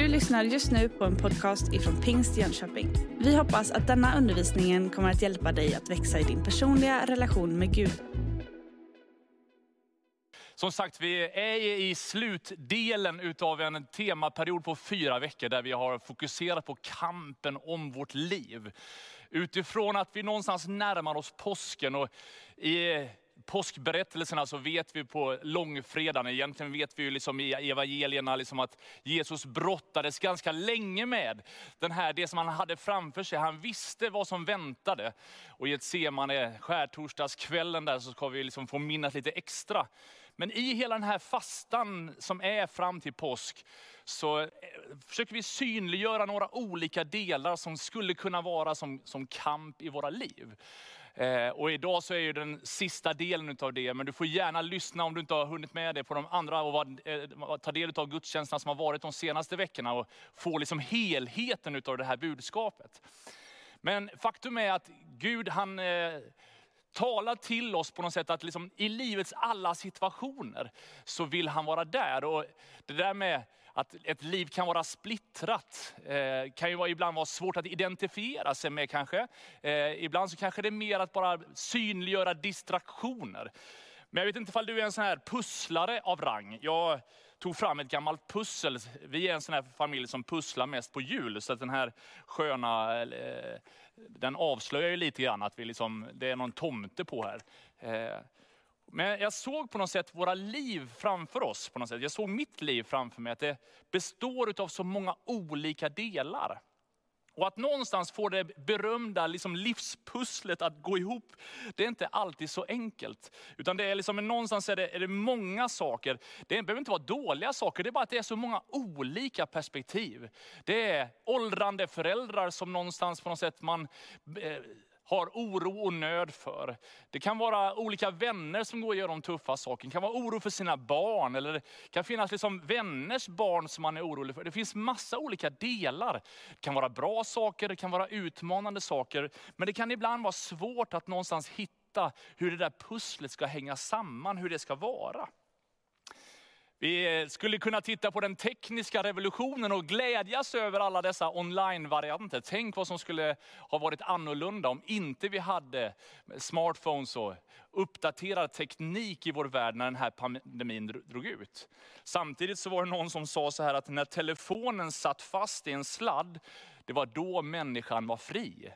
Du lyssnar just nu på en podcast ifrån Pingst Jönköping. Vi hoppas att denna undervisning kommer att hjälpa dig att växa i din personliga relation med Gud. Som sagt, vi är i slutdelen utav en temaperiod på fyra veckor där vi har fokuserat på kampen om vårt liv. Utifrån att vi någonstans närmar oss påsken och i påskberättelserna så vet vi på långfredagen, egentligen vet vi ju liksom i evangelierna liksom att Jesus brottades ganska länge med den här, det som han hade framför sig. Han visste vad som väntade. Och i ett semane, skärtorsdagskvällen där, så ska vi liksom få minnas lite extra. Men i hela den här fastan som är fram till påsk, så eh, försöker vi synliggöra några olika delar som skulle kunna vara som, som kamp i våra liv. Eh, och idag så är ju den sista delen av det, men du får gärna lyssna om du inte har hunnit med det på de andra och eh, ta del av gudstjänsterna som har varit de senaste veckorna och få liksom helheten av det här budskapet. Men faktum är att Gud han eh, talar till oss på något sätt att liksom, i livets alla situationer så vill han vara där. Och det där med att ett liv kan vara splittrat, eh, kan ju ibland vara svårt att identifiera sig med kanske. Eh, ibland så kanske det är mer att bara synliggöra distraktioner. Men jag vet inte om du är en sån här pusslare av rang. Jag tog fram ett gammalt pussel. Vi är en sån här familj som pusslar mest på jul. Så att den här sköna, eh, den avslöjar ju lite grann att vi liksom, det är någon tomte på här. Eh, men jag såg på något sätt våra liv framför oss. På något sätt. Jag såg mitt liv framför mig, att det består av så många olika delar. Och att någonstans få det berömda liksom livspusslet att gå ihop, det är inte alltid så enkelt. Utan det är liksom, någonstans är det, är det många saker. Det behöver inte vara dåliga saker, det är bara att det är så många olika perspektiv. Det är åldrande föräldrar som någonstans på något sätt man eh, har oro och nöd för. Det kan vara olika vänner som går de tuffa sakerna, Det kan vara oro för sina barn, eller det kan finnas liksom vänners barn som man är orolig för. Det finns massa olika delar. Det kan vara bra saker, det kan vara utmanande saker. Men det kan ibland vara svårt att någonstans hitta hur det där pusslet ska hänga samman, hur det ska vara. Vi eh, skulle kunna titta på den tekniska revolutionen och glädjas över alla dessa online-varianter. Tänk vad som skulle ha varit annorlunda om inte vi hade smartphones och uppdaterad teknik i vår värld när den här pandemin drog ut. Samtidigt så var det någon som sa så här att när telefonen satt fast i en sladd, det var då människan var fri.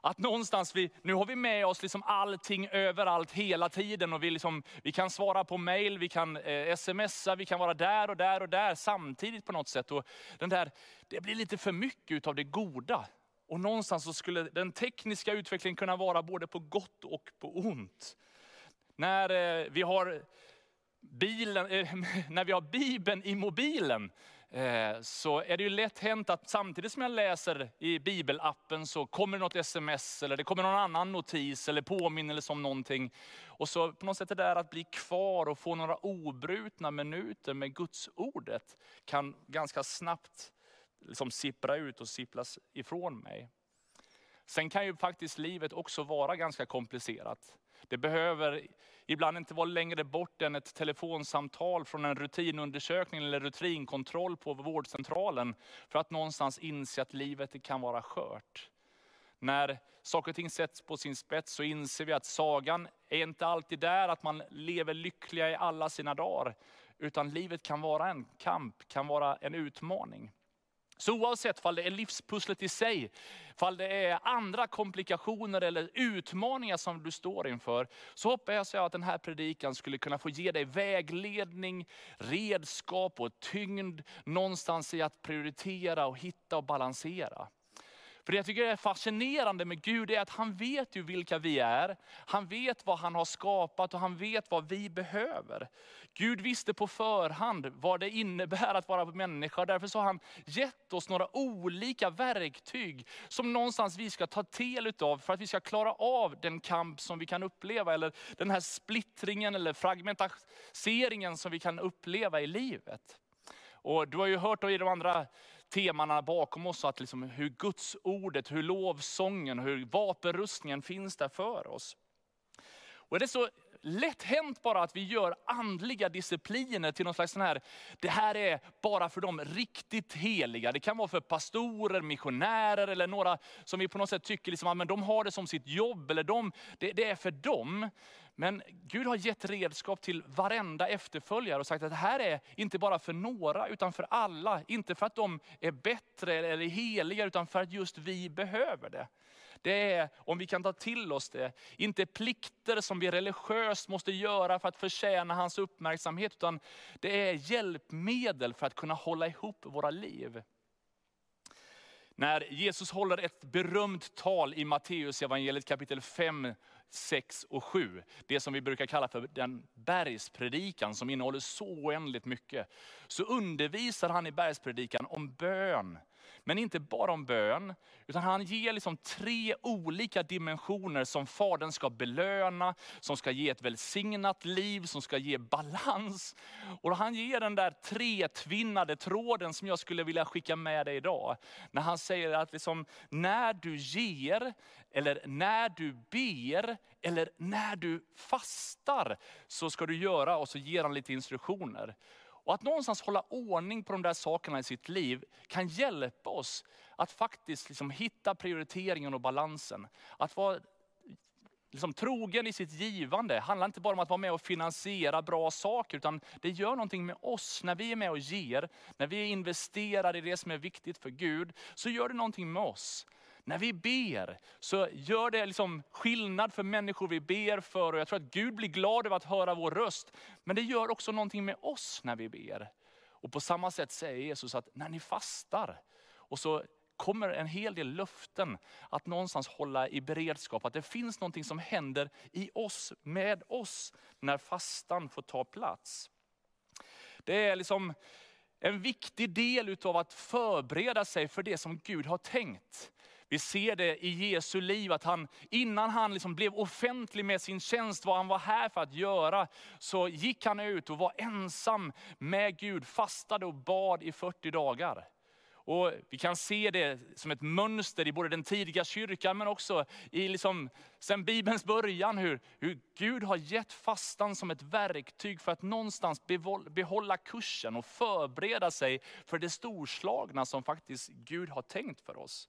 Att någonstans, vi, nu har vi med oss liksom allting överallt hela tiden. Och vi, liksom, vi kan svara på mail, vi kan eh, smsa, vi kan vara där och där och där samtidigt på något sätt. Och den där, det blir lite för mycket av det goda. Och någonstans så skulle den tekniska utvecklingen kunna vara både på gott och på ont. När eh, vi har bilen, eh, när vi har Bibeln i mobilen, Eh, så är det ju lätt hänt att samtidigt som jag läser i bibelappen så kommer det något sms eller det kommer någon annan notis eller påminnelse om någonting. Och så på något sätt det där att bli kvar och få några obrutna minuter med Guds ordet kan ganska snabbt liksom sippra ut och sipplas ifrån mig. Sen kan ju faktiskt livet också vara ganska komplicerat. Det behöver ibland inte vara längre bort än ett telefonsamtal från en rutinundersökning eller rutinkontroll på vårdcentralen för att någonstans inse att livet kan vara skört. När saker och ting sätts på sin spets så inser vi att sagan är inte alltid där att man lever lyckliga i alla sina dagar. Utan livet kan vara en kamp, kan vara en utmaning. Så oavsett om det är livspusslet i sig, om det är andra komplikationer eller utmaningar som du står inför, så hoppas jag att den här predikan skulle kunna få ge dig vägledning, redskap och tyngd någonstans i att prioritera och hitta och balansera. För det jag tycker är fascinerande med Gud är att han vet ju vilka vi är. Han vet vad han har skapat och han vet vad vi behöver. Gud visste på förhand vad det innebär att vara människa. Därför så har han gett oss några olika verktyg som någonstans vi ska ta del av för att vi ska klara av den kamp som vi kan uppleva. Eller den här splittringen eller fragmentiseringen som vi kan uppleva i livet. Och du har ju hört i de andra temana bakom oss, att liksom hur Guds ordet, hur lovsången, hur vapenrustningen finns där för oss. Och det är så lätt hänt bara att vi gör andliga discipliner till någon slags sån här, det här är bara för de riktigt heliga. Det kan vara för pastorer, missionärer eller några som vi på något sätt tycker liksom, ah, att de har det som sitt jobb. Eller de, det, det är för dem. Men Gud har gett redskap till varenda efterföljare och sagt att det här är inte bara för några utan för alla. Inte för att de är bättre eller heliga utan för att just vi behöver det. Det är, om vi kan ta till oss det, inte plikter som vi religiöst måste göra för att förtjäna hans uppmärksamhet, utan det är hjälpmedel för att kunna hålla ihop våra liv. När Jesus håller ett berömt tal i Matteus evangeliet kapitel 5, 6 och 7. Det som vi brukar kalla för den bergspredikan som innehåller så oändligt mycket. Så undervisar han i bergspredikan om bön. Men inte bara om bön, utan han ger liksom tre olika dimensioner som Fadern ska belöna, som ska ge ett välsignat liv, som ska ge balans. Och han ger den där tretvinnade tråden som jag skulle vilja skicka med dig idag. När han säger att liksom, när du ger, eller när du ber, eller när du fastar, så ska du göra, och så ger han lite instruktioner. Och att någonstans hålla ordning på de där sakerna i sitt liv kan hjälpa oss att faktiskt liksom hitta prioriteringen och balansen. Att vara liksom trogen i sitt givande handlar inte bara om att vara med och finansiera bra saker, utan det gör någonting med oss. När vi är med och ger, när vi investerar i det som är viktigt för Gud, så gör det någonting med oss. När vi ber så gör det liksom skillnad för människor vi ber för. Och jag tror att Gud blir glad över att höra vår röst. Men det gör också någonting med oss när vi ber. Och på samma sätt säger Jesus att när ni fastar, och så kommer en hel del löften att någonstans hålla i beredskap. Att det finns någonting som händer i oss, med oss, när fastan får ta plats. Det är liksom en viktig del av att förbereda sig för det som Gud har tänkt. Vi ser det i Jesu liv, att han, innan han liksom blev offentlig med sin tjänst, vad han var här för att göra, så gick han ut och var ensam med Gud, fastade och bad i 40 dagar. Och vi kan se det som ett mönster i både den tidiga kyrkan, men också i liksom, sen Bibelns början, hur, hur Gud har gett fastan som ett verktyg för att någonstans behålla kursen och förbereda sig för det storslagna som faktiskt Gud har tänkt för oss.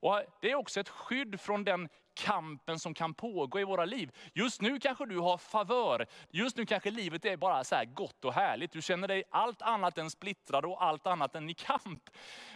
Och det är också ett skydd från den kampen som kan pågå i våra liv. Just nu kanske du har favör. Just nu kanske livet är bara så här gott och härligt. Du känner dig allt annat än splittrad och allt annat än i kamp.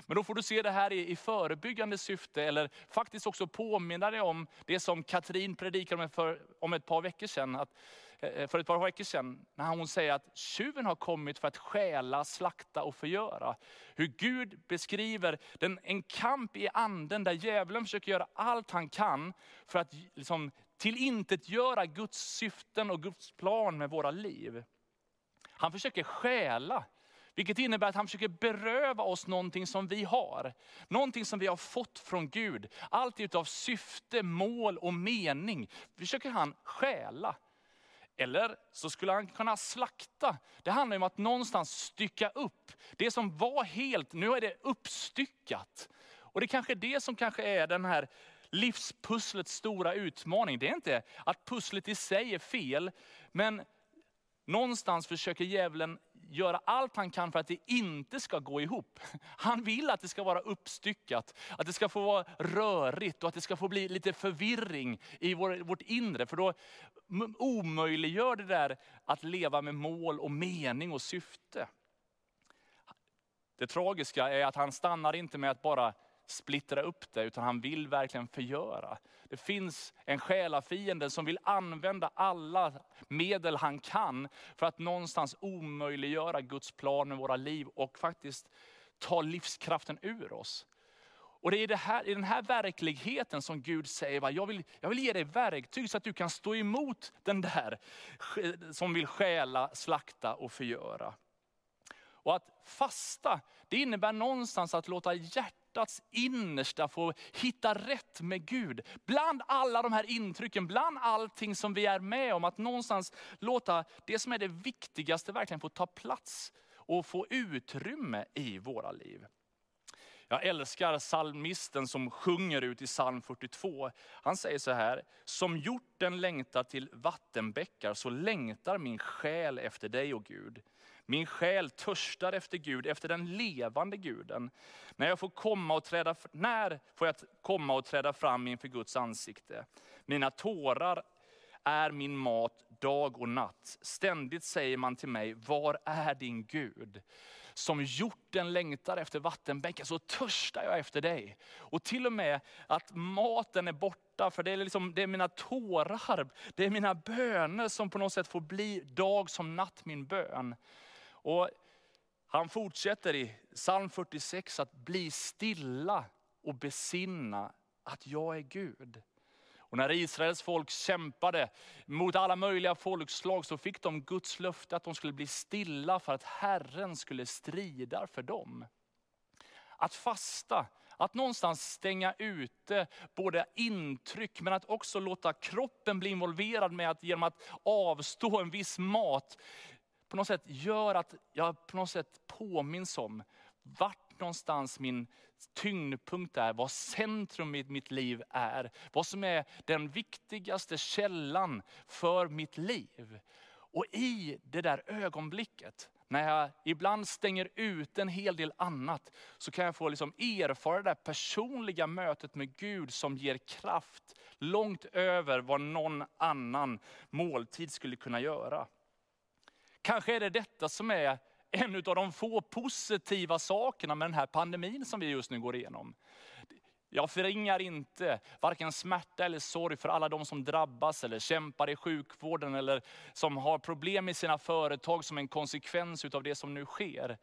Men då får du se det här i, i förebyggande syfte, eller faktiskt också påminna dig om det som Katrin predikade om för, om ett par veckor sedan. Att Eh, eh, för ett par veckor sedan, när hon säger att tjuven har kommit för att stjäla, slakta och förgöra. Hur Gud beskriver den, en kamp i anden där djävulen försöker göra allt han kan för att liksom, tillintetgöra Guds syften och Guds plan med våra liv. Han försöker stjäla, vilket innebär att han försöker beröva oss någonting som vi har. Någonting som vi har fått från Gud. Allt utav syfte, mål och mening försöker han stjäla. Eller så skulle han kunna slakta. Det handlar om att någonstans stycka upp. Det som var helt, nu är det uppstyckat. Och det är kanske det som kanske är den här livspusslets stora utmaning. Det är inte att pusslet i sig är fel, men någonstans försöker djävulen göra allt han kan för att det inte ska gå ihop. Han vill att det ska vara uppstyckat, att det ska få vara rörigt och att det ska få bli lite förvirring i vår, vårt inre. För då omöjliggör det där att leva med mål och mening och syfte. Det tragiska är att han stannar inte med att bara splittra upp det, utan han vill verkligen förgöra. Det finns en själafiende som vill använda alla medel han kan för att någonstans omöjliggöra Guds plan med våra liv och faktiskt ta livskraften ur oss. Och det är det här, i den här verkligheten som Gud säger, jag vill, jag vill ge dig verktyg så att du kan stå emot den där som vill stjäla, slakta och förgöra. Och att fasta, det innebär någonstans att låta hjärtat, hjärtats innersta få hitta rätt med Gud. Bland alla de här intrycken, bland allting som vi är med om, att någonstans låta det som är det viktigaste verkligen få ta plats och få utrymme i våra liv. Jag älskar psalmisten som sjunger ut i psalm 42. Han säger så här, som hjorten längtar till vattenbäckar så längtar min själ efter dig, och Gud. Min själ törstar efter Gud, efter den levande guden. När, jag får komma och träda, när får jag komma och träda fram inför Guds ansikte? Mina tårar är min mat dag och natt. Ständigt säger man till mig, var är din Gud? Som hjorten längtar efter vattenbänken så törstar jag efter dig. Och till och med att maten är borta, för det är, liksom, det är mina tårar, det är mina böner som på något sätt får bli dag som natt min bön. Och han fortsätter i psalm 46 att bli stilla och besinna att jag är Gud. Och när Israels folk kämpade mot alla möjliga folkslag så fick de Guds löfte att de skulle bli stilla för att Herren skulle strida för dem. Att fasta, att någonstans stänga ute både intryck men att också låta kroppen bli involverad med att genom att avstå en viss mat på något sätt gör att jag på något sätt påminns om vart någonstans min tyngdpunkt är, vad centrum i mitt liv är. Vad som är den viktigaste källan för mitt liv. Och i det där ögonblicket, när jag ibland stänger ut en hel del annat, så kan jag få liksom erfara det där personliga mötet med Gud som ger kraft långt över vad någon annan måltid skulle kunna göra. Kanske är det detta som är en av de få positiva sakerna med den här pandemin som vi just nu går igenom. Jag förringar inte varken smärta eller sorg för alla de som drabbas eller kämpar i sjukvården eller som har problem i sina företag som en konsekvens av det som nu sker.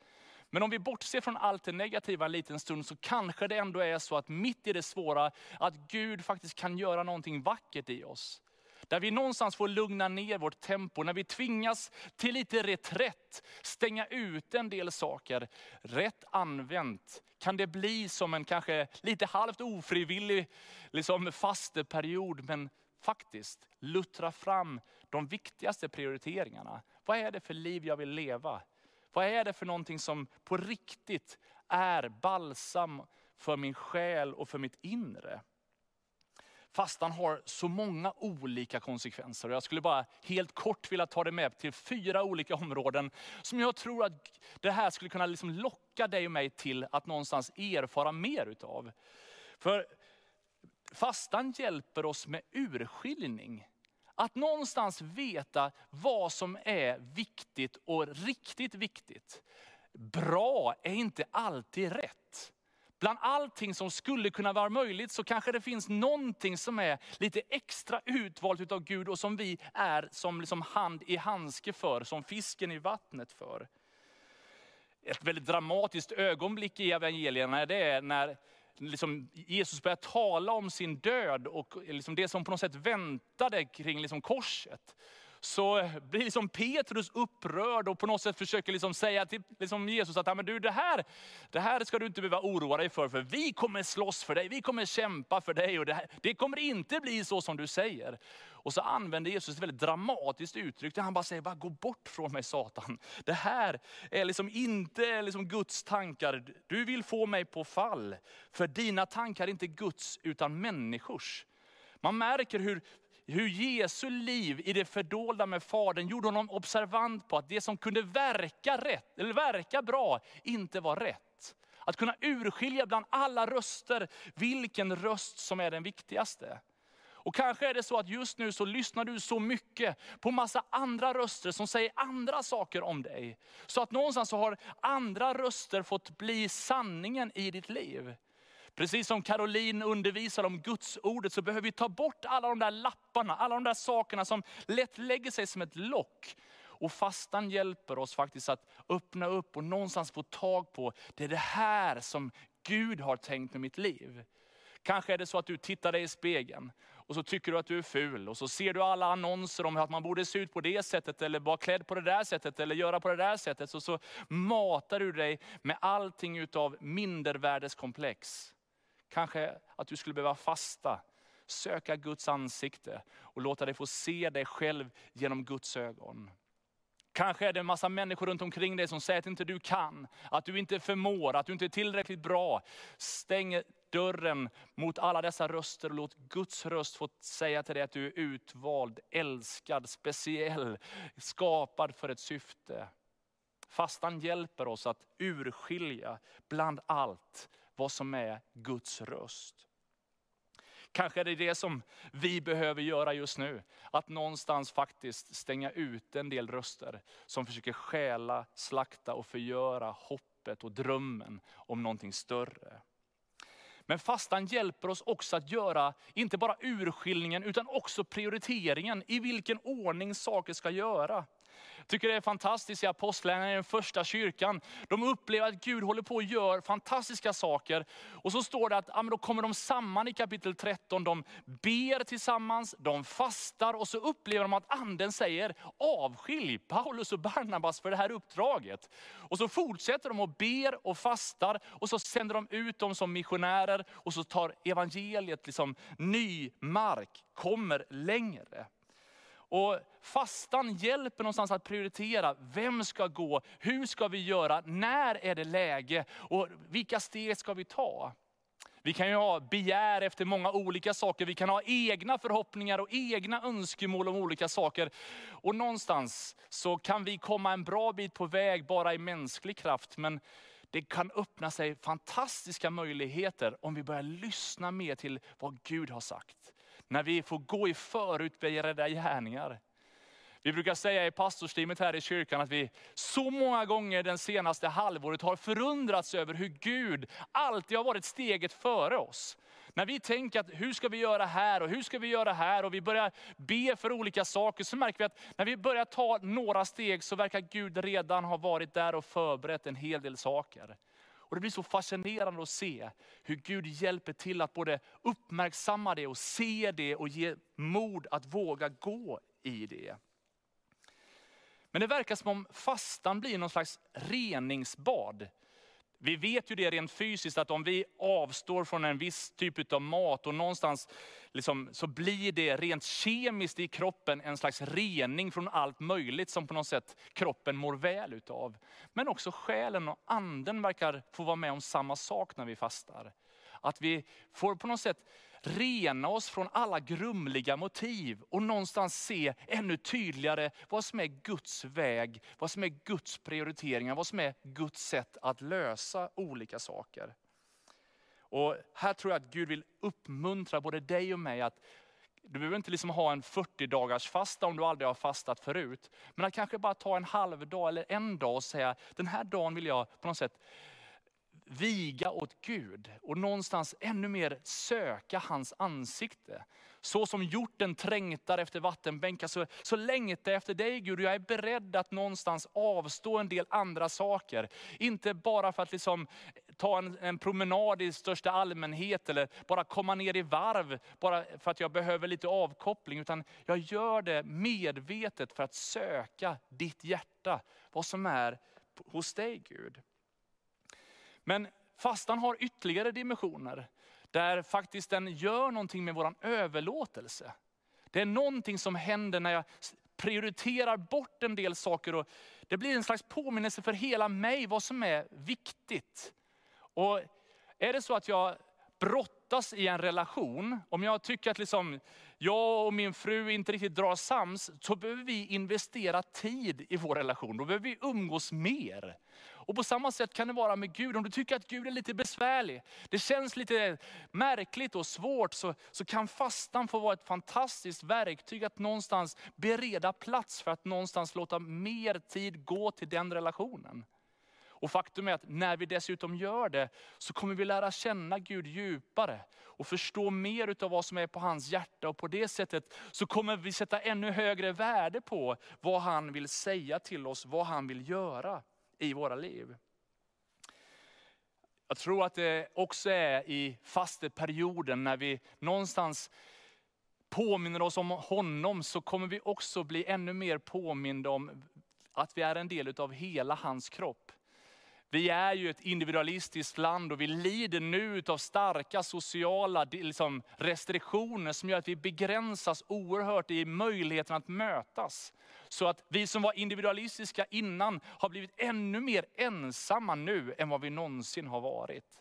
Men om vi bortser från allt det negativa en liten stund så kanske det ändå är så att mitt i det svåra, att Gud faktiskt kan göra någonting vackert i oss. Där vi någonstans får lugna ner vårt tempo, när vi tvingas till lite reträtt, stänga ut en del saker. Rätt använt kan det bli som en kanske lite halvt ofrivillig liksom fasteperiod, men faktiskt luttra fram de viktigaste prioriteringarna. Vad är det för liv jag vill leva? Vad är det för någonting som på riktigt är balsam för min själ och för mitt inre? Fastan har så många olika konsekvenser. Jag skulle bara helt kort vilja ta dig med till fyra olika områden som jag tror att det här skulle kunna liksom locka dig och mig till att någonstans erfara mer utav. För fastan hjälper oss med urskiljning. Att någonstans veta vad som är viktigt och riktigt viktigt. Bra är inte alltid rätt bland allting som skulle kunna vara möjligt så kanske det finns någonting som är lite extra utvalt utav Gud och som vi är som liksom hand i handske för, som fisken i vattnet för. Ett väldigt dramatiskt ögonblick i evangelierna det är när liksom Jesus börjar tala om sin död och liksom det som på något sätt väntade kring liksom korset så blir liksom Petrus upprörd och på något sätt försöker liksom säga till liksom Jesus att men du, det, här, det här ska du inte behöva oroa dig för, för vi kommer slåss för dig, vi kommer kämpa för dig och det, här, det kommer inte bli så som du säger. Och så använder Jesus ett väldigt dramatiskt uttryck där han bara säger, bara gå bort från mig Satan. Det här är liksom inte liksom Guds tankar, du vill få mig på fall. För dina tankar är inte Guds utan människors. Man märker hur hur Jesu liv i det fördolda med Fadern gjorde honom observant på att det som kunde verka, rätt, eller verka bra inte var rätt. Att kunna urskilja bland alla röster vilken röst som är den viktigaste. Och kanske är det så att just nu så lyssnar du så mycket på massa andra röster som säger andra saker om dig. Så att någonstans så har andra röster fått bli sanningen i ditt liv. Precis som Caroline undervisar om Guds ordet så behöver vi ta bort alla de där lapparna, alla de där sakerna som lätt lägger sig som ett lock. Och fastan hjälper oss faktiskt att öppna upp och någonstans få tag på, det är det här som Gud har tänkt med mitt liv. Kanske är det så att du tittar dig i spegeln och så tycker du att du är ful. Och så ser du alla annonser om att man borde se ut på det sättet, eller vara klädd på det där sättet, eller göra på det där sättet. Så, så matar du dig med allting utav mindervärdeskomplex. Kanske att du skulle behöva fasta, söka Guds ansikte och låta dig få se dig själv genom Guds ögon. Kanske är det en massa människor runt omkring dig som säger att inte du kan, att du inte förmår, att du inte är tillräckligt bra. Stäng dörren mot alla dessa röster och låt Guds röst få säga till dig att du är utvald, älskad, speciell, skapad för ett syfte. Fastan hjälper oss att urskilja bland allt vad som är Guds röst. Kanske är det det som vi behöver göra just nu. Att någonstans faktiskt stänga ut en del röster som försöker stjäla, slakta och förgöra hoppet och drömmen om någonting större. Men fastan hjälper oss också att göra, inte bara urskiljningen, utan också prioriteringen. I vilken ordning saker ska göra. Jag tycker det är fantastiskt i apostlagärningarna, i den första kyrkan. De upplever att Gud håller på och gör fantastiska saker. Och så står det att ja, då kommer de samman i kapitel 13. De ber tillsammans, de fastar och så upplever de att anden säger avskilj Paulus och Barnabas för det här uppdraget. Och så fortsätter de och ber och fastar och så sänder de ut dem som missionärer och så tar evangeliet liksom ny mark, kommer längre. Och fastan hjälper någonstans att prioritera, vem ska gå, hur ska vi göra, när är det läge och vilka steg ska vi ta? Vi kan ju ha begär efter många olika saker, vi kan ha egna förhoppningar och egna önskemål om olika saker. Och någonstans så kan vi komma en bra bit på väg bara i mänsklig kraft, men det kan öppna sig fantastiska möjligheter om vi börjar lyssna mer till vad Gud har sagt när vi får gå i förutberedda gärningar. Vi brukar säga i pastorsteamet här i kyrkan att vi så många gånger den senaste halvåret har förundrats över hur Gud alltid har varit steget före oss. När vi tänker att hur ska vi göra här och hur ska vi göra här och vi börjar be för olika saker så märker vi att när vi börjar ta några steg så verkar Gud redan ha varit där och förberett en hel del saker. Och Det blir så fascinerande att se hur Gud hjälper till att både uppmärksamma det och se det och ge mod att våga gå i det. Men det verkar som om fastan blir någon slags reningsbad. Vi vet ju det rent fysiskt att om vi avstår från en viss typ av mat och någonstans liksom, så blir det rent kemiskt i kroppen en slags rening från allt möjligt som på något sätt kroppen mår väl utav. Men också själen och anden verkar få vara med om samma sak när vi fastar. Att vi får på något sätt rena oss från alla grumliga motiv och någonstans se ännu tydligare vad som är Guds väg, vad som är Guds prioriteringar, vad som är Guds sätt att lösa olika saker. Och här tror jag att Gud vill uppmuntra både dig och mig att du behöver inte liksom ha en 40 dagars fasta om du aldrig har fastat förut. Men att kanske bara ta en halv dag eller en dag och säga, den här dagen vill jag på något sätt viga åt Gud och någonstans ännu mer söka hans ansikte. Så som hjorten trängtar efter vattenbänkar så, så längtar jag efter dig Gud och jag är beredd att någonstans avstå en del andra saker. Inte bara för att liksom ta en, en promenad i största allmänhet eller bara komma ner i varv bara för att jag behöver lite avkoppling. Utan jag gör det medvetet för att söka ditt hjärta, vad som är hos dig Gud. Men fastan har ytterligare dimensioner, där faktiskt den gör någonting med vår överlåtelse. Det är någonting som händer när jag prioriterar bort en del saker och det blir en slags påminnelse för hela mig vad som är viktigt. Och är det så att jag brottas i en relation, om jag tycker att liksom jag och min fru inte riktigt drar sams, så behöver vi investera tid i vår relation. Då behöver vi umgås mer. Och på samma sätt kan det vara med Gud. Om du tycker att Gud är lite besvärlig, det känns lite märkligt och svårt, så, så kan fastan få vara ett fantastiskt verktyg att någonstans bereda plats för att någonstans låta mer tid gå till den relationen. Och faktum är att när vi dessutom gör det, så kommer vi lära känna Gud djupare och förstå mer av vad som är på hans hjärta. Och på det sättet så kommer vi sätta ännu högre värde på vad han vill säga till oss, vad han vill göra i våra liv. Jag tror att det också är i fasteperioden när vi någonstans påminner oss om honom, så kommer vi också bli ännu mer påminda om att vi är en del av hela hans kropp. Vi är ju ett individualistiskt land och vi lider nu av starka sociala liksom, restriktioner som gör att vi begränsas oerhört i möjligheten att mötas. Så att vi som var individualistiska innan har blivit ännu mer ensamma nu än vad vi någonsin har varit.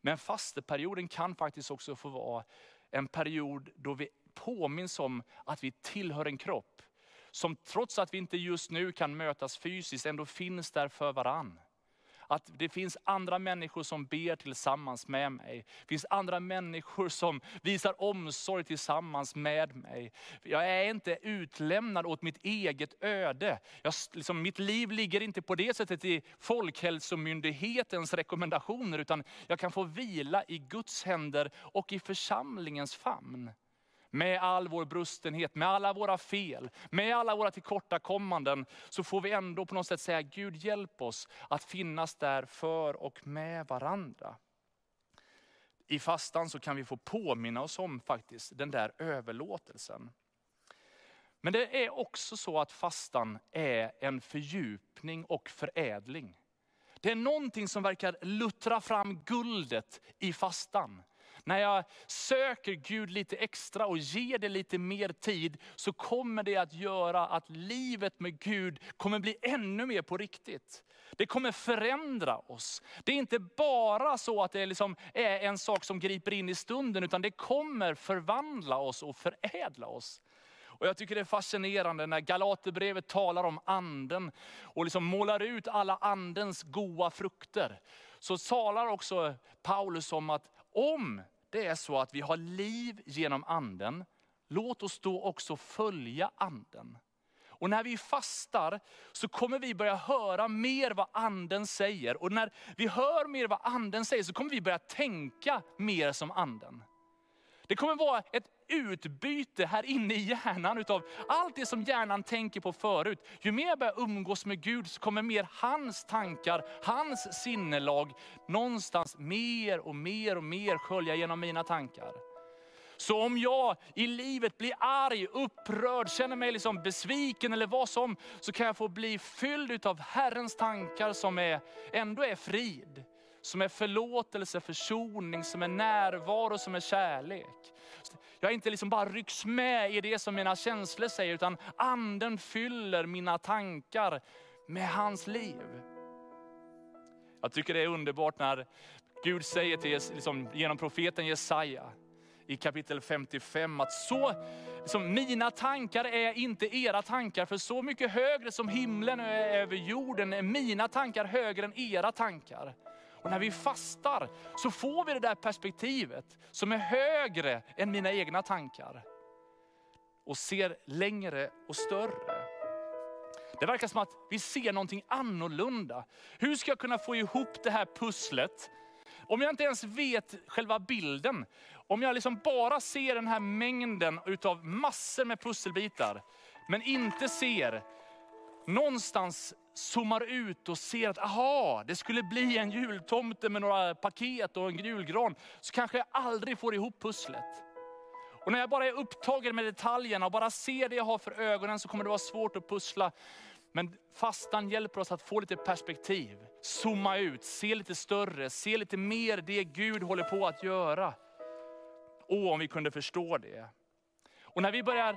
Men fasteperioden kan faktiskt också få vara en period då vi påminns om att vi tillhör en kropp. Som trots att vi inte just nu kan mötas fysiskt ändå finns där för varann. Att det finns andra människor som ber tillsammans med mig. Det finns andra människor som visar omsorg tillsammans med mig. Jag är inte utlämnad åt mitt eget öde. Jag, liksom, mitt liv ligger inte på det sättet i Folkhälsomyndighetens rekommendationer, utan jag kan få vila i Guds händer och i församlingens famn med all vår brustenhet, med alla våra fel, med alla våra tillkortakommanden, så får vi ändå på något sätt säga, Gud hjälp oss att finnas där för och med varandra. I fastan så kan vi få påminna oss om faktiskt den där överlåtelsen. Men det är också så att fastan är en fördjupning och förädling. Det är någonting som verkar luttra fram guldet i fastan. När jag söker Gud lite extra och ger det lite mer tid, så kommer det att göra att livet med Gud kommer bli ännu mer på riktigt. Det kommer förändra oss. Det är inte bara så att det liksom är en sak som griper in i stunden, utan det kommer förvandla oss och förädla oss. Och jag tycker det är fascinerande när Galaterbrevet talar om anden och liksom målar ut alla andens goda frukter. Så talar också Paulus om att om det är så att vi har liv genom anden, låt oss då också följa anden. Och när vi fastar så kommer vi börja höra mer vad anden säger. Och när vi hör mer vad anden säger så kommer vi börja tänka mer som anden. Det kommer vara ett utbyte här inne i hjärnan utav allt det som hjärnan tänker på förut. Ju mer jag börjar umgås med Gud så kommer mer hans tankar, hans sinnelag någonstans mer och mer och mer skölja genom mina tankar. Så om jag i livet blir arg, upprörd, känner mig liksom besviken eller vad som, så kan jag få bli fylld av Herrens tankar som är, ändå är frid. Som är förlåtelse, försoning, som är närvaro, som är kärlek. Jag inte liksom bara rycks med i det som mina känslor säger, utan anden fyller mina tankar med hans liv. Jag tycker det är underbart när Gud säger till liksom, genom profeten Jesaja i kapitel 55 att så, liksom, mina tankar är inte era tankar, för så mycket högre som himlen är över jorden är mina tankar högre än era tankar. Och när vi fastar så får vi det där perspektivet som är högre än mina egna tankar. Och ser längre och större. Det verkar som att vi ser någonting annorlunda. Hur ska jag kunna få ihop det här pusslet om jag inte ens vet själva bilden? Om jag liksom bara ser den här mängden utav massor med pusselbitar, men inte ser någonstans zoomar ut och ser att aha, det skulle bli en jultomte med några paket och en julgran, så kanske jag aldrig får ihop pusslet. Och när jag bara är upptagen med detaljerna och bara ser det jag har för ögonen så kommer det vara svårt att pussla. Men fastan hjälper oss att få lite perspektiv, zooma ut, se lite större, se lite mer det Gud håller på att göra. Åh, om vi kunde förstå det. Och när vi börjar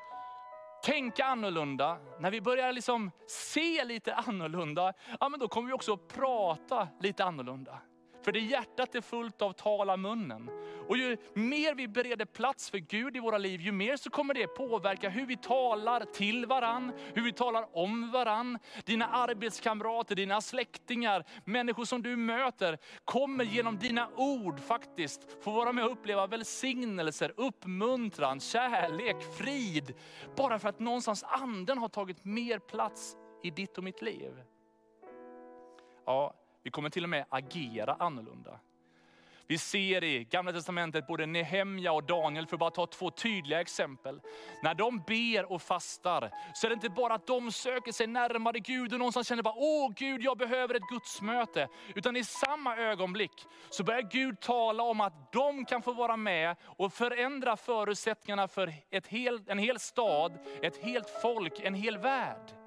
tänka annorlunda, när vi börjar liksom se lite annorlunda, ja, men då kommer vi också prata lite annorlunda. För det hjärtat är fullt av tala munnen. Och ju mer vi bereder plats för Gud i våra liv, ju mer så kommer det påverka hur vi talar till varann, hur vi talar om varann. Dina arbetskamrater, dina släktingar, människor som du möter, kommer genom dina ord faktiskt få vara med och uppleva välsignelser, uppmuntran, kärlek, frid. Bara för att någonstans anden har tagit mer plats i ditt och mitt liv. Ja, vi kommer till och med agera annorlunda. Vi ser i Gamla Testamentet både Nehemja och Daniel, för att bara ta två tydliga exempel. När de ber och fastar, så är det inte bara att de söker sig närmare Gud och någonstans känner bara, åh Gud, jag behöver ett gudsmöte. Utan i samma ögonblick så börjar Gud tala om att de kan få vara med och förändra förutsättningarna för ett hel, en hel stad, ett helt folk, en hel värld.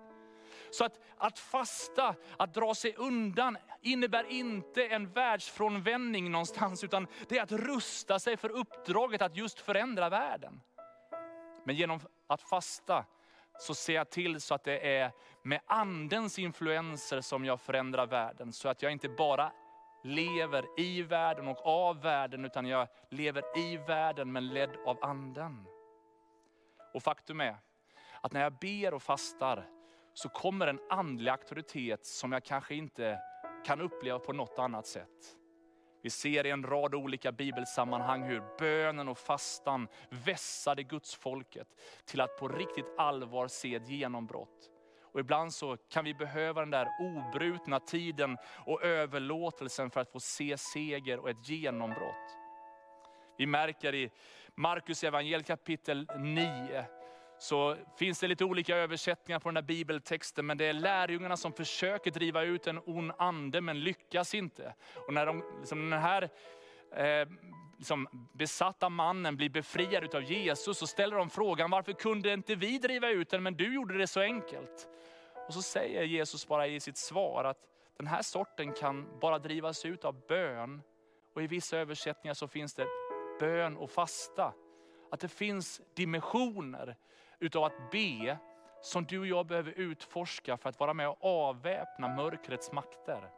Så att, att fasta, att dra sig undan, innebär inte en världsfrånvändning någonstans, utan det är att rusta sig för uppdraget att just förändra världen. Men genom att fasta så ser jag till så att det är med andens influenser som jag förändrar världen. Så att jag inte bara lever i världen och av världen, utan jag lever i världen men ledd av anden. Och faktum är att när jag ber och fastar så kommer en andlig auktoritet som jag kanske inte kan uppleva på något annat sätt. Vi ser i en rad olika bibelsammanhang hur bönen och fastan vässade Guds folket till att på riktigt allvar se ett genombrott. Och ibland så kan vi behöva den där obrutna tiden och överlåtelsen för att få se seger och ett genombrott. Vi märker i Markus evangel kapitel 9, så finns det lite olika översättningar på den här bibeltexten, men det är lärjungarna som försöker driva ut en ond ande, men lyckas inte. Och när de, liksom den här eh, liksom besatta mannen blir befriad av Jesus, så ställer de frågan, varför kunde inte vi driva ut den, men du gjorde det så enkelt? Och så säger Jesus bara i sitt svar att den här sorten kan bara drivas ut av bön. Och i vissa översättningar så finns det bön och fasta. Att det finns dimensioner utav att be som du och jag behöver utforska för att vara med och avväpna mörkrets makter.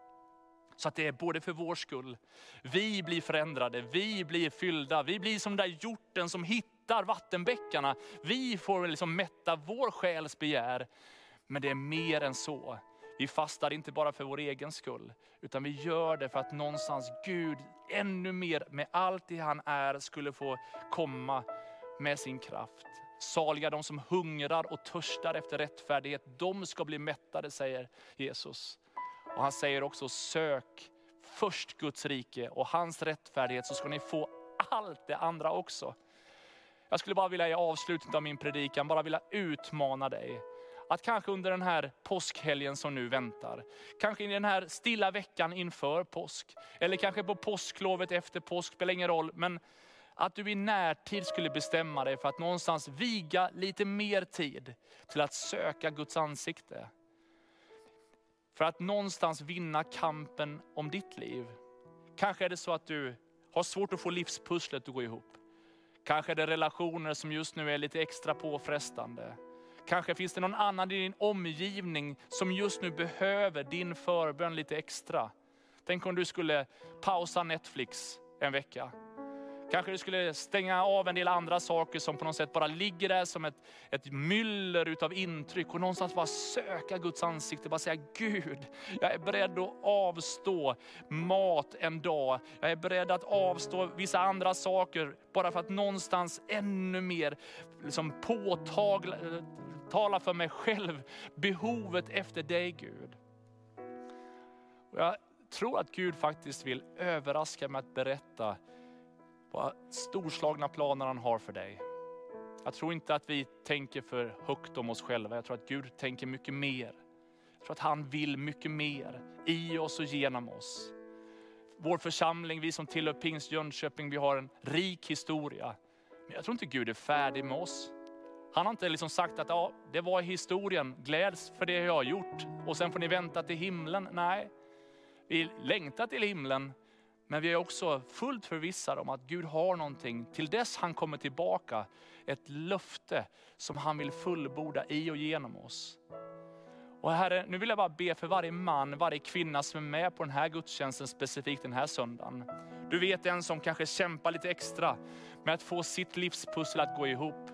Så att det är både för vår skull, vi blir förändrade, vi blir fyllda, vi blir som den där hjorten som hittar vattenbäckarna. Vi får liksom mätta vår själs begär. Men det är mer än så. Vi fastar inte bara för vår egen skull, utan vi gör det för att någonstans Gud ännu mer med allt det han är skulle få komma med sin kraft. Saliga de som hungrar och törstar efter rättfärdighet, de ska bli mättade säger Jesus. Och han säger också sök först Guds rike och hans rättfärdighet så ska ni få allt det andra också. Jag skulle bara vilja i avslutet av min predikan bara vilja utmana dig att kanske under den här påskhelgen som nu väntar, kanske i den här stilla veckan inför påsk, eller kanske på påsklovet efter påsk, spelar ingen roll, men att du i närtid skulle bestämma dig för att någonstans viga lite mer tid till att söka Guds ansikte. För att någonstans vinna kampen om ditt liv. Kanske är det så att du har svårt att få livspusslet att gå ihop. Kanske är det relationer som just nu är lite extra påfrestande. Kanske finns det någon annan i din omgivning som just nu behöver din förbön lite extra. Tänk om du skulle pausa Netflix en vecka. Kanske du skulle stänga av en del andra saker som på något sätt bara ligger där som ett, ett myller utav intryck och någonstans bara söka Guds ansikte. Bara säga Gud, jag är beredd att avstå mat en dag. Jag är beredd att avstå vissa andra saker bara för att någonstans ännu mer liksom påtala för mig själv behovet efter dig Gud. Och jag tror att Gud faktiskt vill överraska med att berätta vad storslagna planer han har för dig. Jag tror inte att vi tänker för högt om oss själva. Jag tror att Gud tänker mycket mer. Jag tror att han vill mycket mer i oss och genom oss. Vår församling, vi som tillhör Pingst Jönköping, vi har en rik historia. Men jag tror inte Gud är färdig med oss. Han har inte liksom sagt att ja, det var historien, gläds för det jag har gjort och sen får ni vänta till himlen. Nej, vi längtar till himlen men vi är också fullt förvissade om att Gud har någonting till dess han kommer tillbaka. Ett löfte som han vill fullborda i och genom oss. Och Herre, nu vill jag bara be för varje man, varje kvinna som är med på den här gudstjänsten, specifikt den här söndagen. Du vet en som kanske kämpar lite extra med att få sitt livspussel att gå ihop.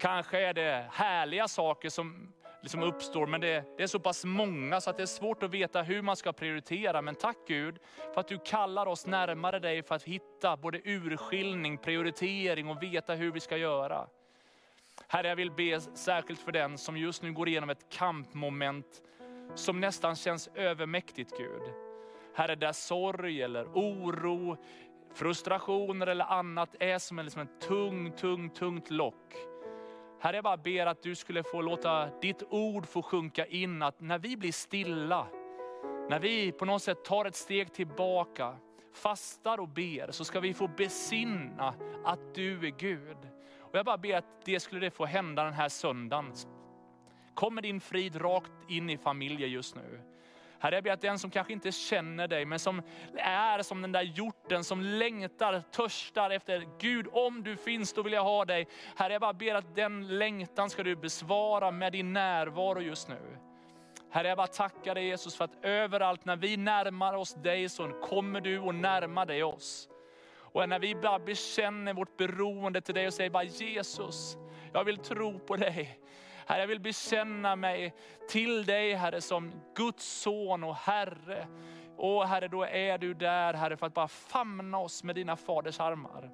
Kanske är det härliga saker som liksom uppstår. Men det, det, är så pass många så att det är svårt att veta hur man ska prioritera. Men tack Gud för att du kallar oss närmare dig för att hitta både urskiljning, prioritering och veta hur vi ska göra. Herre, jag vill be särskilt för den som just nu går igenom ett kampmoment som nästan känns övermäktigt Gud. Herre, där sorg eller oro, frustrationer eller annat är som en, liksom en tung, tung, tungt lock. Herre, jag bara ber att du skulle få låta ditt ord få sjunka in, att när vi blir stilla, när vi på något sätt tar ett steg tillbaka, fastar och ber, så ska vi få besinna att du är Gud. Och jag bara ber att det skulle det få hända den här söndagen. Kom med din frid rakt in i familjer just nu. Herre, jag ber att den som kanske inte känner dig, men som är som den där hjorten som längtar, törstar efter Gud, om du finns då vill jag ha dig. Herre, jag bara ber att den längtan ska du besvara med din närvaro just nu. Herre, jag bara tackar dig Jesus för att överallt när vi närmar oss dig så kommer du och närmar dig oss. Och när vi bara bekänner vårt beroende till dig och säger bara Jesus, jag vill tro på dig. Herre, jag vill bekänna mig till dig Herre som Guds son och Herre. Och Herre, då är du där Herre för att bara famna oss med dina faders armar.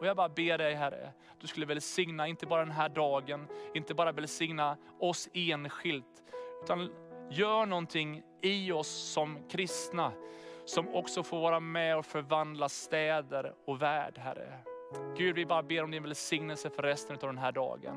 Och jag bara ber dig Herre, du skulle välsigna inte bara den här dagen, inte bara välsigna oss enskilt, utan gör någonting i oss som kristna, som också får vara med och förvandla städer och värld Herre. Gud, vi bara ber om din välsignelse för resten av den här dagen.